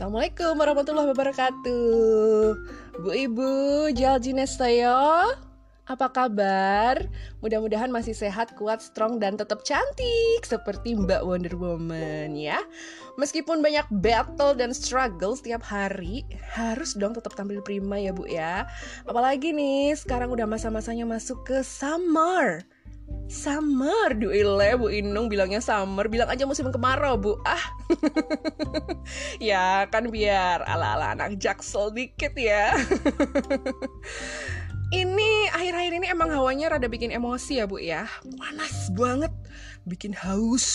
Assalamualaikum warahmatullahi wabarakatuh. Bu Ibu, Jaljines saya Apa kabar? Mudah-mudahan masih sehat, kuat, strong, dan tetap cantik Seperti Mbak Wonder Woman ya. Meskipun banyak battle dan struggle setiap hari Harus dong tetap tampil prima ya Bu ya. Apalagi nih, sekarang udah masa-masanya masuk ke summer Summer, duile Bu Inung bilangnya summer, bilang aja musim kemarau Bu. Ah, ya kan biar ala-ala anak jaksel dikit ya. ini akhir-akhir ini emang hawanya rada bikin emosi ya Bu ya. Panas banget, bikin haus.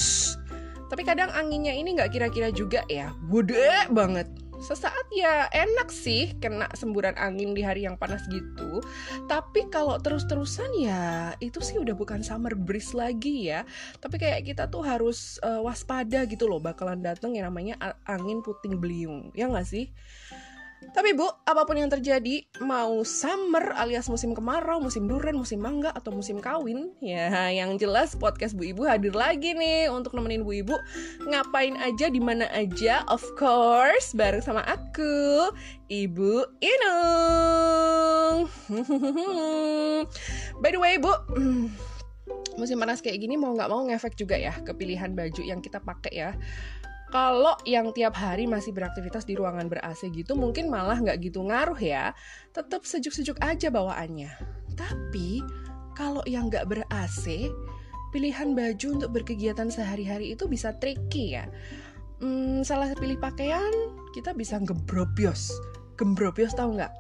Tapi kadang anginnya ini nggak kira-kira juga ya, gede banget sesaat ya enak sih kena semburan angin di hari yang panas gitu. Tapi kalau terus-terusan ya itu sih udah bukan summer breeze lagi ya. Tapi kayak kita tuh harus uh, waspada gitu loh bakalan dateng yang namanya angin puting beliung. Ya nggak sih tapi Bu, apa pun yang terjadi, mau summer alias musim kemarau, musim durian, musim mangga, atau musim kawin, ya yang jelas podcast Bu Ibu hadir lagi nih untuk nemenin Bu Ibu ngapain aja, di mana aja, of course, bareng sama aku, Ibu Inung. By the way, Bu, musim panas kayak gini mau nggak mau ngefek juga ya ke pilihan baju yang kita pakai ya kalau yang tiap hari masih beraktivitas di ruangan ber-AC gitu mungkin malah nggak gitu ngaruh ya. Tetap sejuk-sejuk aja bawaannya. Tapi kalau yang nggak ber-AC, pilihan baju untuk berkegiatan sehari-hari itu bisa tricky ya. Hmm, salah pilih pakaian, kita bisa gebrobios. Gebrobios tahu nggak?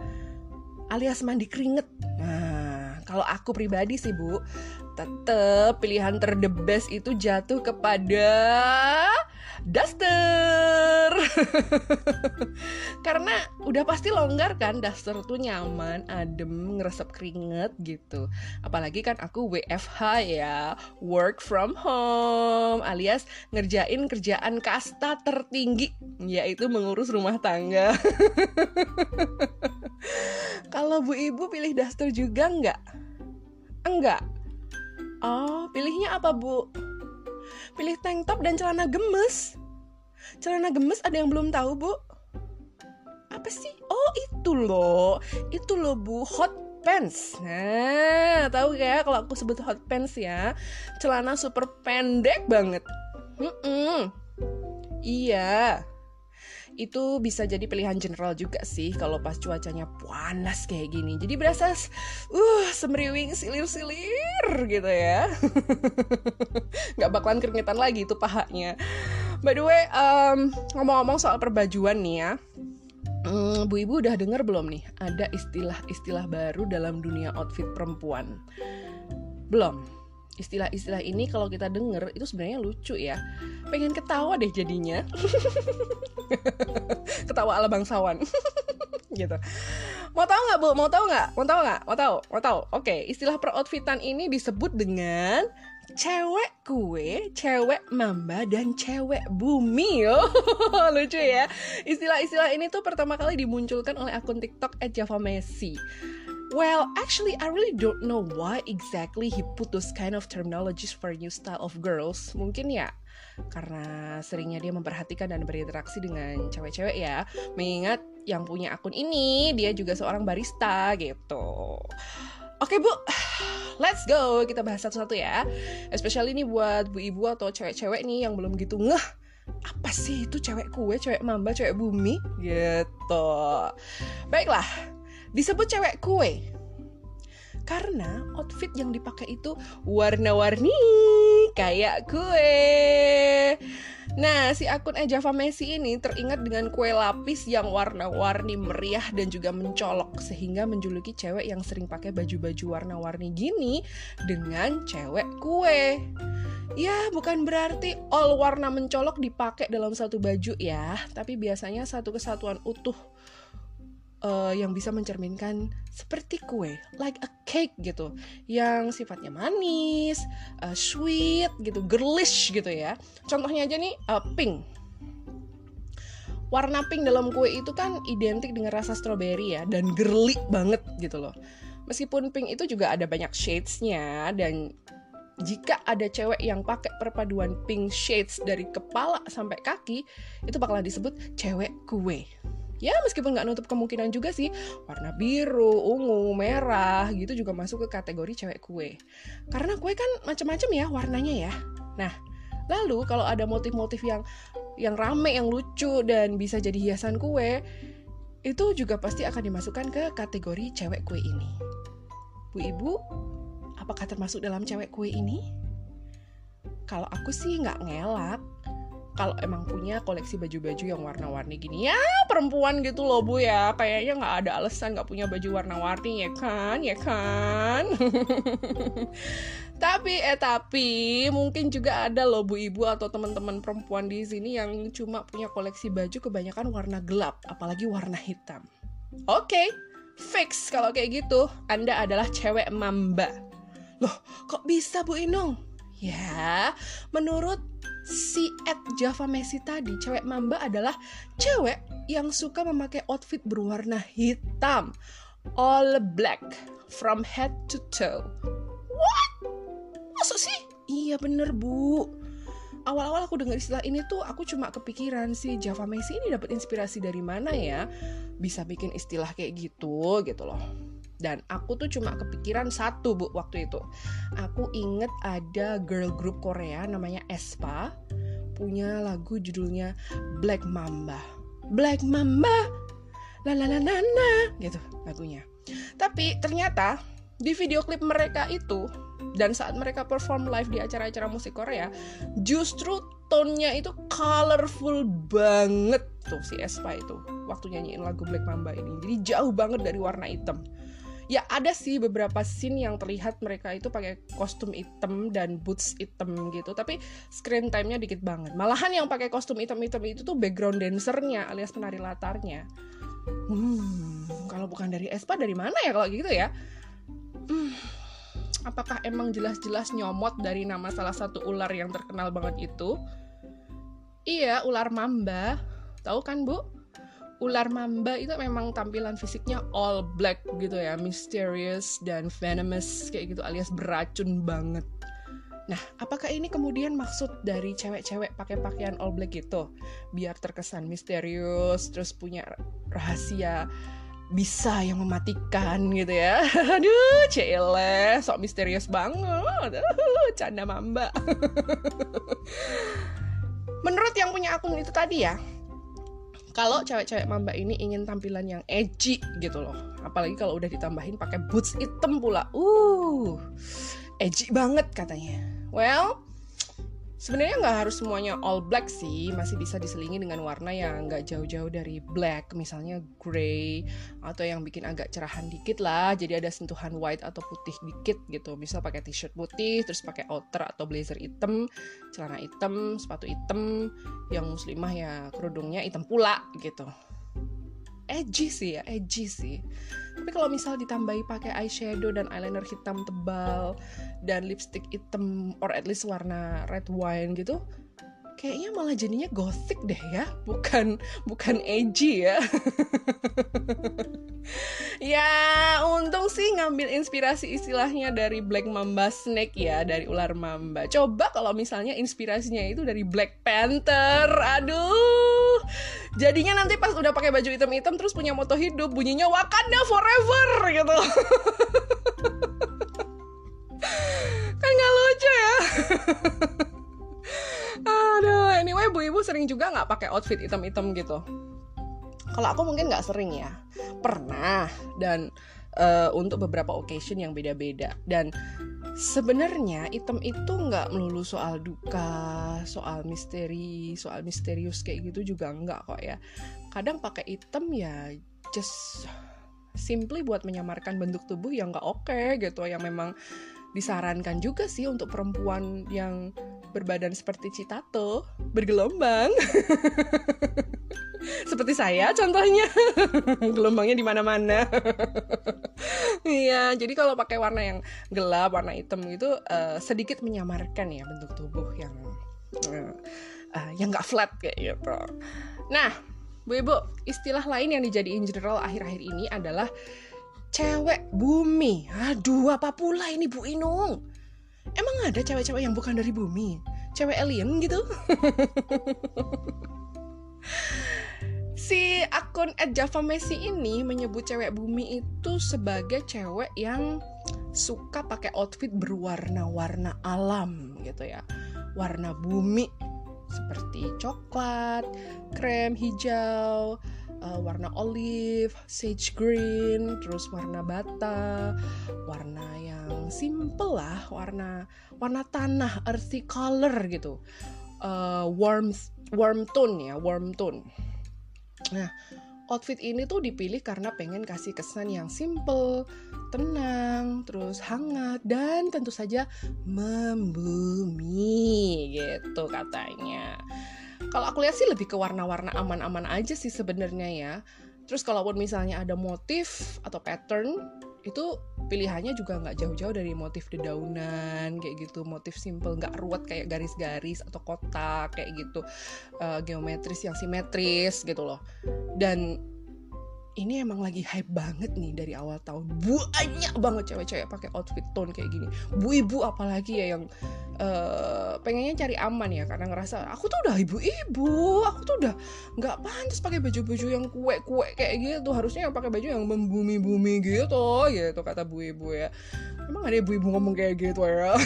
Alias mandi keringet. Nah, kalau aku pribadi sih bu, tetap pilihan terdebes itu jatuh kepada daster karena udah pasti longgar kan daster tuh nyaman adem ngeresep keringet gitu. Apalagi kan aku WFH ya work from home alias ngerjain kerjaan kasta tertinggi yaitu mengurus rumah tangga. Kalau bu ibu pilih daster juga nggak? Enggak oh pilihnya apa bu pilih tank top dan celana gemes. Celana gemes ada yang belum tahu, Bu? Apa sih? Oh, itu loh. Itu loh, Bu. Hot pants. Nah, tahu ya kalau aku sebut hot pants ya. Celana super pendek banget. Mm -mm. Iya itu bisa jadi pilihan general juga sih kalau pas cuacanya panas kayak gini. Jadi berasa uh semriwing silir-silir gitu ya. Nggak bakalan keringetan lagi itu pahanya. By the way, um, ngomong-ngomong soal perbajuan nih ya. Hmm, Bu Ibu udah denger belum nih ada istilah-istilah baru dalam dunia outfit perempuan? Belum istilah-istilah ini kalau kita denger itu sebenarnya lucu ya. Pengen ketawa deh jadinya. Ketawa ala bangsawan. Gitu. Mau tahu nggak bu? Mau tahu nggak? Mau tahu nggak? Mau tahu? Mau tahu? Oke istilah peroutfitan ini disebut dengan cewek kue, cewek mamba, dan cewek bumi. Oh, lucu ya. Istilah-istilah ini tuh pertama kali dimunculkan oleh akun TikTok @javamessi. Well, actually, I really don't know why exactly he put those kind of terminologies for new style of girls. Mungkin ya karena seringnya dia memperhatikan dan berinteraksi dengan cewek-cewek ya. Mengingat yang punya akun ini dia juga seorang barista gitu. Oke bu, let's go kita bahas satu-satu ya. Especially ini buat bu ibu atau cewek-cewek nih yang belum gitu ngeh apa sih itu cewek kue, cewek mamba, cewek bumi gitu. Baiklah, disebut cewek kue karena outfit yang dipakai itu warna-warni kayak kue. Nah, si akun Ejava Messi ini teringat dengan kue lapis yang warna-warni meriah dan juga mencolok sehingga menjuluki cewek yang sering pakai baju-baju warna-warni gini dengan cewek kue. Ya, bukan berarti all warna mencolok dipakai dalam satu baju ya, tapi biasanya satu kesatuan utuh uh, yang bisa mencerminkan seperti kue, like a cake gitu, yang sifatnya manis, uh, sweet gitu, girlish gitu ya. Contohnya aja nih uh, pink. Warna pink dalam kue itu kan identik dengan rasa stroberi ya dan girly banget gitu loh. Meskipun pink itu juga ada banyak shades-nya dan jika ada cewek yang pakai perpaduan pink shades dari kepala sampai kaki, itu bakalan disebut cewek kue. Ya meskipun nggak nutup kemungkinan juga sih warna biru, ungu, merah gitu juga masuk ke kategori cewek kue. Karena kue kan macam-macam ya warnanya ya. Nah, lalu kalau ada motif-motif yang yang rame, yang lucu dan bisa jadi hiasan kue, itu juga pasti akan dimasukkan ke kategori cewek kue ini. Bu Ibu, apakah termasuk dalam cewek kue ini? Kalau aku sih nggak ngelak, kalau emang punya koleksi baju-baju yang warna-warni gini ya perempuan gitu loh bu ya. Kayaknya nggak ada alasan nggak punya baju warna-warni ya kan? Ya kan? Tapi eh tapi mungkin juga ada loh bu ibu atau teman-teman perempuan di sini yang cuma punya koleksi baju kebanyakan warna gelap apalagi warna hitam. Oke okay, fix kalau kayak gitu. Anda adalah cewek mamba. Loh kok bisa bu Inung? Ya menurut si Ed Java Messi tadi, cewek mamba adalah cewek yang suka memakai outfit berwarna hitam. All black from head to toe. What? Masa sih? Iya bener bu. Awal-awal aku dengar istilah ini tuh aku cuma kepikiran si Java Messi ini dapat inspirasi dari mana ya bisa bikin istilah kayak gitu gitu loh dan aku tuh cuma kepikiran satu bu waktu itu. Aku inget ada girl group Korea namanya Espa punya lagu judulnya Black Mamba. Black Mamba! La la la la la gitu lagunya. Tapi ternyata di video klip mereka itu dan saat mereka perform live di acara-acara musik Korea justru tonnya itu colorful banget tuh si Espa itu waktu nyanyiin lagu Black Mamba ini. Jadi jauh banget dari warna hitam ya ada sih beberapa scene yang terlihat mereka itu pakai kostum hitam dan boots hitam gitu tapi screen time-nya dikit banget. Malahan yang pakai kostum hitam-hitam itu tuh background dancernya alias penari latarnya. Hmm kalau bukan dari Espa dari mana ya kalau gitu ya? Hmm, apakah emang jelas-jelas nyomot dari nama salah satu ular yang terkenal banget itu? Iya ular mamba. Tahu kan bu ular mamba itu memang tampilan fisiknya all black gitu ya, mysterious dan venomous kayak gitu alias beracun banget. Nah, apakah ini kemudian maksud dari cewek-cewek pakai pakaian all black gitu? Biar terkesan misterius, terus punya rahasia bisa yang mematikan gitu ya. Aduh, cele, sok misterius banget. Canda mamba. Menurut yang punya akun itu tadi ya, kalau cewek-cewek mamba ini ingin tampilan yang edgy gitu loh. Apalagi kalau udah ditambahin pakai boots hitam pula. Uh edgy banget katanya. Well Sebenarnya nggak harus semuanya all black sih, masih bisa diselingi dengan warna yang nggak jauh-jauh dari black, misalnya grey atau yang bikin agak cerahan dikit lah, jadi ada sentuhan white atau putih dikit gitu. Bisa pakai t-shirt putih, terus pakai outer atau blazer hitam, celana hitam, sepatu hitam, yang muslimah ya kerudungnya hitam pula gitu edgy sih ya, edgy sih. Tapi kalau misal ditambahi pakai eyeshadow dan eyeliner hitam tebal dan lipstick hitam or at least warna red wine gitu, kayaknya malah jadinya gothic deh ya, bukan bukan edgy ya. ya, untung sih ngambil inspirasi istilahnya dari Black Mamba Snake ya, dari ular mamba. Coba kalau misalnya inspirasinya itu dari Black Panther. Aduh. Jadinya nanti pas udah pakai baju hitam-hitam terus punya moto hidup, bunyinya Wakanda forever gitu. kan nggak lucu ya. Aduh, anyway, bu ibu sering juga nggak pakai outfit hitam-hitam gitu. Kalau aku mungkin nggak sering ya, pernah dan uh, untuk beberapa occasion yang beda-beda dan sebenarnya item itu nggak melulu soal duka, soal misteri, soal misterius kayak gitu juga nggak kok ya. Kadang pakai item ya just simply buat menyamarkan bentuk tubuh yang nggak oke okay, gitu, yang memang disarankan juga sih untuk perempuan yang berbadan seperti Citato, bergelombang. seperti saya contohnya. Gelombangnya di mana-mana. Iya jadi kalau pakai warna yang gelap warna hitam itu uh, sedikit menyamarkan ya bentuk tubuh yang uh, uh, yang nggak flat kayak gitu. Nah bu ibu istilah lain yang dijadiin general akhir-akhir ini adalah cewek bumi. Aduh apa pula ini bu Inung? Emang ada cewek-cewek yang bukan dari bumi? Cewek alien gitu? Si akun @java_messi ini menyebut cewek bumi itu sebagai cewek yang suka pakai outfit berwarna-warna alam gitu ya. Warna bumi. Seperti coklat krem hijau uh, warna olive, sage green, terus warna bata, warna yang simple lah, warna warna tanah, earthy color gitu, uh, warm warm tone ya, warm tone. Nah, outfit ini tuh dipilih karena pengen kasih kesan yang simple, tenang, terus hangat dan tentu saja membumi gitu katanya. Kalau aku lihat sih lebih ke warna-warna aman-aman aja sih sebenarnya ya. Terus kalaupun misalnya ada motif atau pattern itu pilihannya juga nggak jauh-jauh dari motif dedaunan kayak gitu. Motif simple nggak ruwet kayak garis-garis atau kotak kayak gitu. Uh, geometris yang simetris gitu loh. Dan ini emang lagi hype banget nih dari awal tahun. Banyak banget cewek-cewek pakai outfit tone kayak gini. Bu ibu apalagi ya yang uh, pengennya cari aman ya karena ngerasa aku tuh udah ibu-ibu aku tuh udah nggak pantas pakai baju-baju yang kue-kue kayak gitu. Harusnya yang pakai baju yang membumi-bumi gitu gitu kata bu ibu ya. Emang ada ibu-ibu ngomong kayak gitu ya?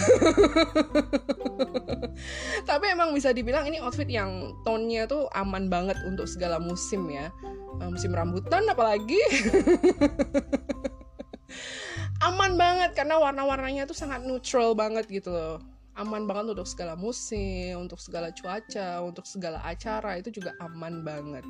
Tapi emang bisa dibilang ini outfit yang tone-nya tuh aman banget untuk segala musim ya. Uh, musim rambutan apalagi aman banget karena warna-warnanya tuh sangat neutral banget gitu loh aman banget untuk segala musim, untuk segala cuaca, untuk segala acara itu juga aman banget.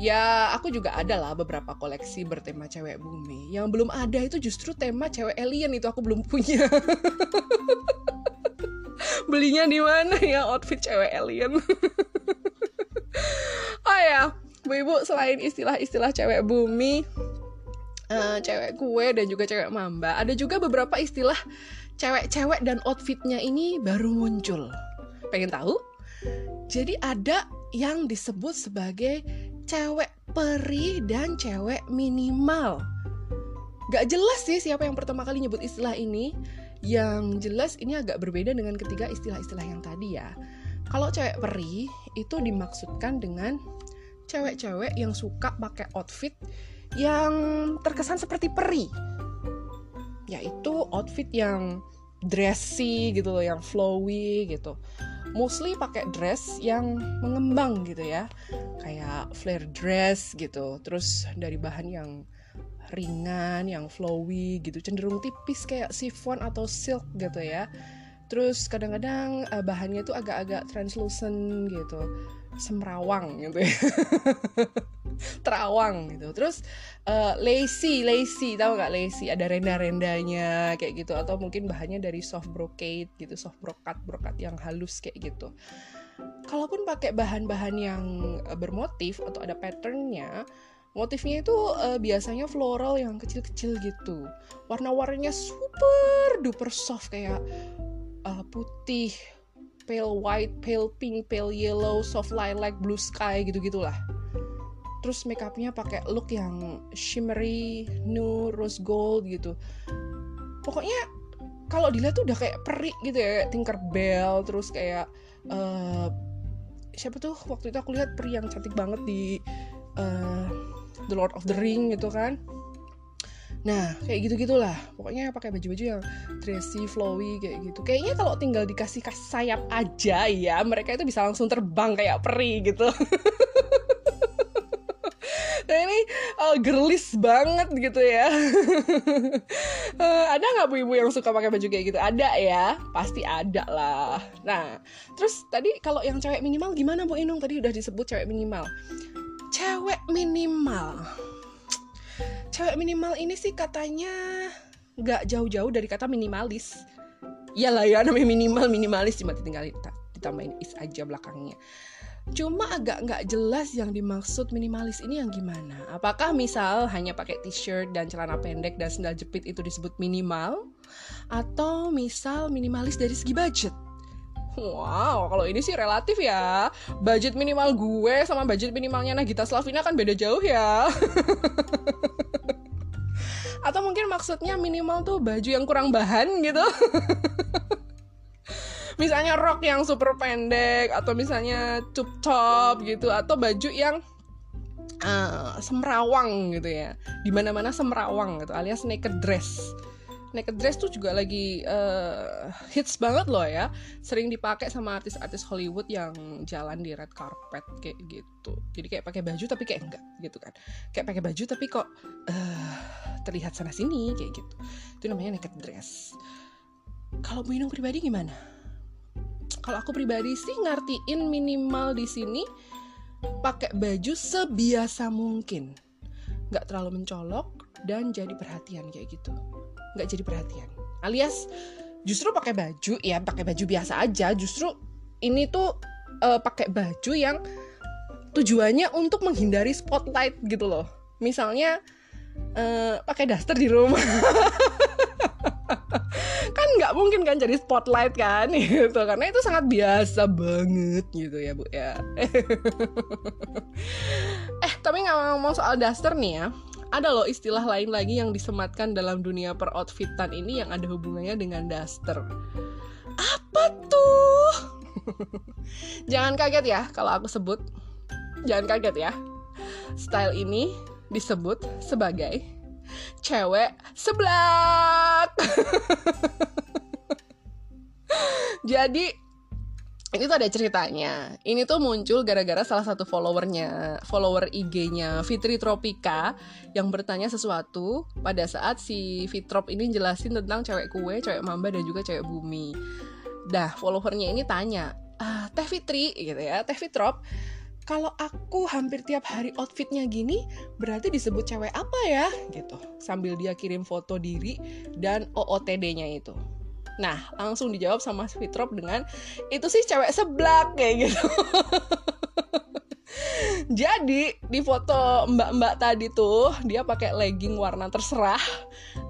Ya, aku juga ada lah beberapa koleksi bertema cewek bumi. Yang belum ada itu justru tema cewek alien itu aku belum punya. Belinya di mana ya outfit cewek alien? oh ya, Bu Ibu selain istilah-istilah cewek bumi, uh, cewek kue dan juga cewek mamba, ada juga beberapa istilah cewek-cewek dan outfitnya ini baru muncul. Pengen tahu? Jadi ada yang disebut sebagai cewek peri dan cewek minimal. Gak jelas sih siapa yang pertama kali nyebut istilah ini. Yang jelas ini agak berbeda dengan ketiga istilah-istilah yang tadi ya. Kalau cewek peri itu dimaksudkan dengan cewek-cewek yang suka pakai outfit yang terkesan seperti peri. Yaitu outfit yang dressy gitu loh yang flowy gitu. Mostly pakai dress yang mengembang gitu ya. Kayak flare dress gitu. Terus dari bahan yang ringan yang flowy gitu. Cenderung tipis kayak chiffon atau silk gitu ya. Terus kadang-kadang uh, bahannya tuh agak-agak translucent gitu semrawang gitu ya. Terawang gitu. Terus uh, lacy lacy tahu nggak lacy ada renda-rendanya kayak gitu. Atau mungkin bahannya dari soft brocade gitu. Soft brokat brokat yang halus kayak gitu. Kalaupun pakai bahan-bahan yang uh, bermotif atau ada patternnya motifnya itu uh, biasanya floral yang kecil-kecil gitu. Warna-warnanya super duper soft kayak uh, putih, pale white, pale pink, pale yellow, soft lilac, blue sky gitu-gitulah. Terus makeupnya pakai look yang shimmery, nude, rose gold gitu. Pokoknya kalau dilihat tuh udah kayak peri gitu ya, Tinkerbell, terus kayak uh, siapa tuh waktu itu aku lihat peri yang cantik banget di uh, The Lord of the Ring gitu kan Nah, kayak gitu-gitulah. Pokoknya pakai baju-baju yang dressy, flowy kayak gitu. Kayaknya kalau tinggal dikasih sayap aja ya, mereka itu bisa langsung terbang kayak peri gitu. nah ini uh, girlis banget gitu ya. uh, ada nggak bu ibu yang suka pakai baju kayak gitu? Ada ya, pasti ada lah. Nah, terus tadi kalau yang cewek minimal gimana Bu Inung? Tadi udah disebut cewek minimal. Cewek minimal cewek minimal ini sih katanya nggak jauh-jauh dari kata minimalis Iyalah ya namanya minimal minimalis cuma tinggal ditambahin is aja belakangnya Cuma agak nggak jelas yang dimaksud minimalis ini yang gimana. Apakah misal hanya pakai t-shirt dan celana pendek dan sandal jepit itu disebut minimal? Atau misal minimalis dari segi budget? Wow, kalau ini sih relatif ya. Budget minimal gue sama budget minimalnya Nagita Slavina kan beda jauh ya. Atau mungkin maksudnya minimal tuh baju yang kurang bahan gitu. misalnya rok yang super pendek atau misalnya tube top gitu atau baju yang uh, semrawang gitu ya di mana-mana semrawang gitu alias naked dress naked dress tuh juga lagi uh, hits banget loh ya. Sering dipakai sama artis-artis Hollywood yang jalan di red carpet kayak gitu. Jadi kayak pakai baju tapi kayak enggak gitu kan. Kayak pakai baju tapi kok uh, terlihat sana sini kayak gitu. Itu namanya naked dress. Kalau Inung pribadi gimana? Kalau aku pribadi sih ngertiin minimal di sini pakai baju sebiasa mungkin. Nggak terlalu mencolok dan jadi perhatian kayak gitu nggak jadi perhatian. Alias justru pakai baju ya pakai baju biasa aja. Justru ini tuh uh, pakai baju yang tujuannya untuk menghindari spotlight gitu loh. Misalnya uh, pakai daster di rumah. Kan nggak mungkin kan jadi spotlight kan gitu. Karena itu sangat biasa banget gitu ya bu ya. Eh tapi nggak ngomong soal daster nih ya ada loh istilah lain lagi yang disematkan dalam dunia peroutfitan ini yang ada hubungannya dengan daster. Apa tuh? Jangan kaget ya kalau aku sebut. Jangan kaget ya. Style ini disebut sebagai cewek seblak. Jadi ini tuh ada ceritanya. Ini tuh muncul gara-gara salah satu followernya, follower IG-nya Fitri Tropika yang bertanya sesuatu pada saat si Fitrop ini jelasin tentang cewek kue, cewek mamba dan juga cewek bumi. Dah, followernya ini tanya, ah, Teh Fitri gitu ya, Teh Fitrop, kalau aku hampir tiap hari outfitnya gini, berarti disebut cewek apa ya? Gitu. Sambil dia kirim foto diri dan OOTD-nya itu. Nah, langsung dijawab sama Sweetrop dengan itu sih cewek seblak kayak gitu. Jadi di foto mbak-mbak tadi tuh dia pakai legging warna terserah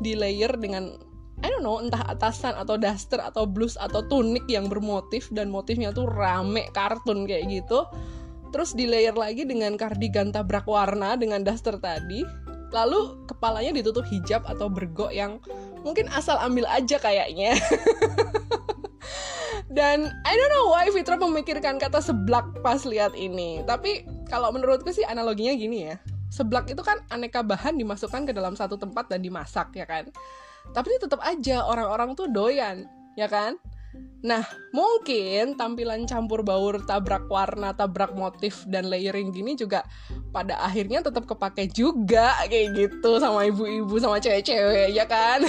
di layer dengan I don't know entah atasan atau daster atau blus atau tunik yang bermotif dan motifnya tuh rame kartun kayak gitu terus di layer lagi dengan kardigan tabrak warna dengan daster tadi lalu kepalanya ditutup hijab atau bergok yang mungkin asal ambil aja kayaknya. Dan I don't know why Fitra memikirkan kata seblak pas lihat ini. Tapi kalau menurutku sih analoginya gini ya. Seblak itu kan aneka bahan dimasukkan ke dalam satu tempat dan dimasak ya kan? Tapi tetap aja orang-orang tuh doyan ya kan Nah, mungkin tampilan campur baur tabrak warna, tabrak motif, dan layering gini juga pada akhirnya tetap kepake juga kayak gitu sama ibu-ibu sama cewek-cewek ya kan.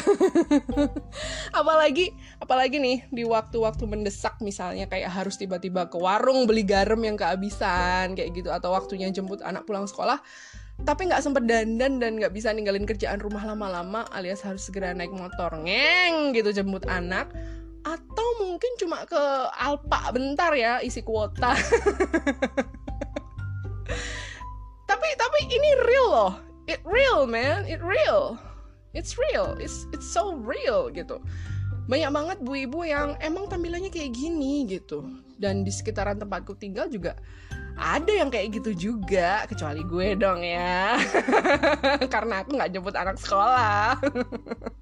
apalagi apalagi nih di waktu-waktu mendesak misalnya kayak harus tiba-tiba ke warung beli garam yang kehabisan kayak gitu atau waktunya jemput anak pulang sekolah tapi nggak sempet dandan dan nggak bisa ninggalin kerjaan rumah lama-lama alias harus segera naik motor ngeng gitu jemput anak mungkin cuma ke Alpa bentar ya isi kuota. Tapi tapi ini real loh. It real man. It real. It's real. It's it's so real gitu. Banyak banget bu ibu yang emang tampilannya kayak gini gitu. Dan di sekitaran tempatku tinggal juga ada yang kayak gitu juga. Kecuali gue dong ya. Karena aku nggak jemput anak sekolah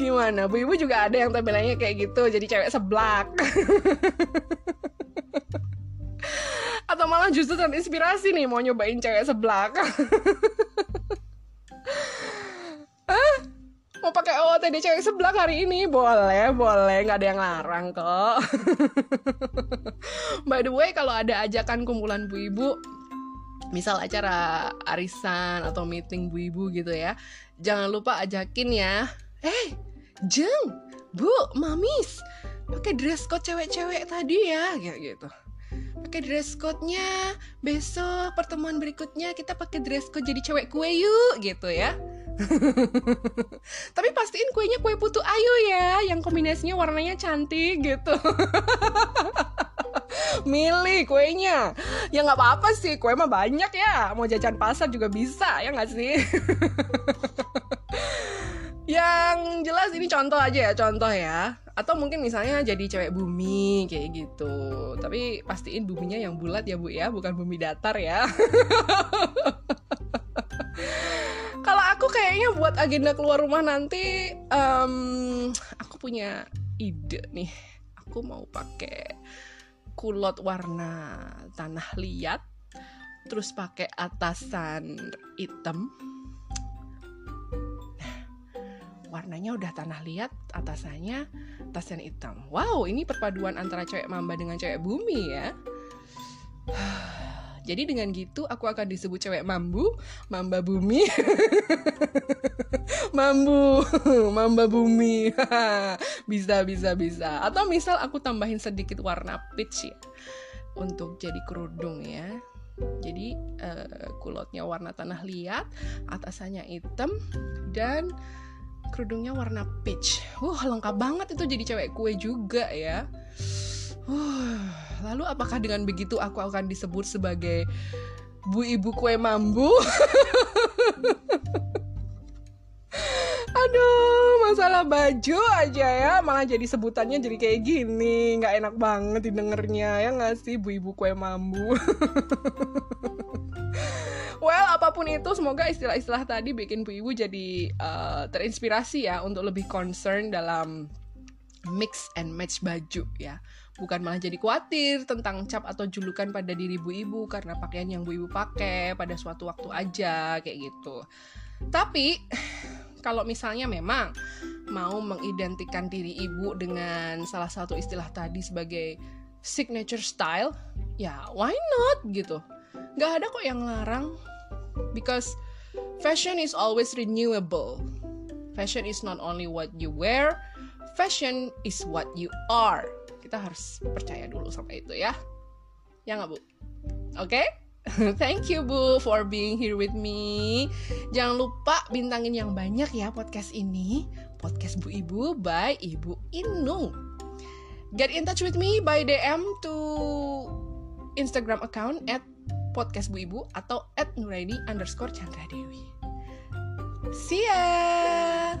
Gimana? Bu Ibu juga ada yang tampilannya kayak gitu, jadi cewek seblak. Atau malah justru terinspirasi nih mau nyobain cewek seblak. ah, mau pakai OOTD cewek seblak hari ini boleh boleh nggak ada yang larang kok by the way kalau ada ajakan kumpulan bu ibu misal acara arisan atau meeting bu ibu gitu ya jangan lupa ajakin ya. Eh jeng bu mamis. Pakai dress code cewek-cewek tadi ya kayak gitu. Pakai dress code-nya. Besok pertemuan berikutnya kita pakai dress code jadi cewek kue yuk gitu ya. Tapi pastiin kuenya kue putu ayu ya yang kombinasinya warnanya cantik gitu. Milih kuenya. Ya nggak apa-apa sih kue mah banyak ya. Mau jajan pasar juga bisa ya nggak sih jelas ini contoh aja ya contoh ya. Atau mungkin misalnya jadi cewek bumi kayak gitu. Tapi pastiin buminya yang bulat ya bu ya. Bukan bumi datar ya. Kalau aku kayaknya buat agenda keluar rumah nanti um, aku punya ide nih. Aku mau pakai kulot warna tanah liat terus pakai atasan hitam warnanya udah tanah liat atasannya atasan hitam wow ini perpaduan antara cewek mamba dengan cewek bumi ya jadi dengan gitu aku akan disebut cewek mambu, mamba bumi. mambu, mamba bumi. bisa, bisa, bisa. Atau misal aku tambahin sedikit warna peach ya. Untuk jadi kerudung ya. Jadi uh, kulotnya warna tanah liat, atasannya hitam dan kerudungnya warna peach. Wah, lengkap banget itu jadi cewek kue juga ya. Uh Lalu apakah dengan begitu aku akan disebut sebagai Bu Ibu Kue Mambu? Aduh, masalah baju aja ya, malah jadi sebutannya jadi kayak gini, nggak enak banget didengarnya ya nggak sih Bu Ibu Kue Mambu? apa pun itu, semoga istilah-istilah tadi bikin Bu Ibu jadi uh, terinspirasi ya untuk lebih concern dalam mix and match baju ya bukan malah jadi khawatir tentang cap atau julukan pada diri bu ibu karena pakaian yang bu ibu pakai pada suatu waktu aja kayak gitu. Tapi kalau misalnya memang mau mengidentikan diri ibu dengan salah satu istilah tadi sebagai signature style, ya why not gitu. Gak ada kok yang larang because fashion is always renewable. Fashion is not only what you wear, fashion is what you are kita harus percaya dulu sama itu ya ya nggak bu oke okay? Thank you Bu for being here with me. Jangan lupa bintangin yang banyak ya podcast ini. Podcast Bu Ibu by Ibu Inung. Get in touch with me by DM to Instagram account at podcast Bu Ibu atau at Nuraini underscore Chandra Dewi. See ya!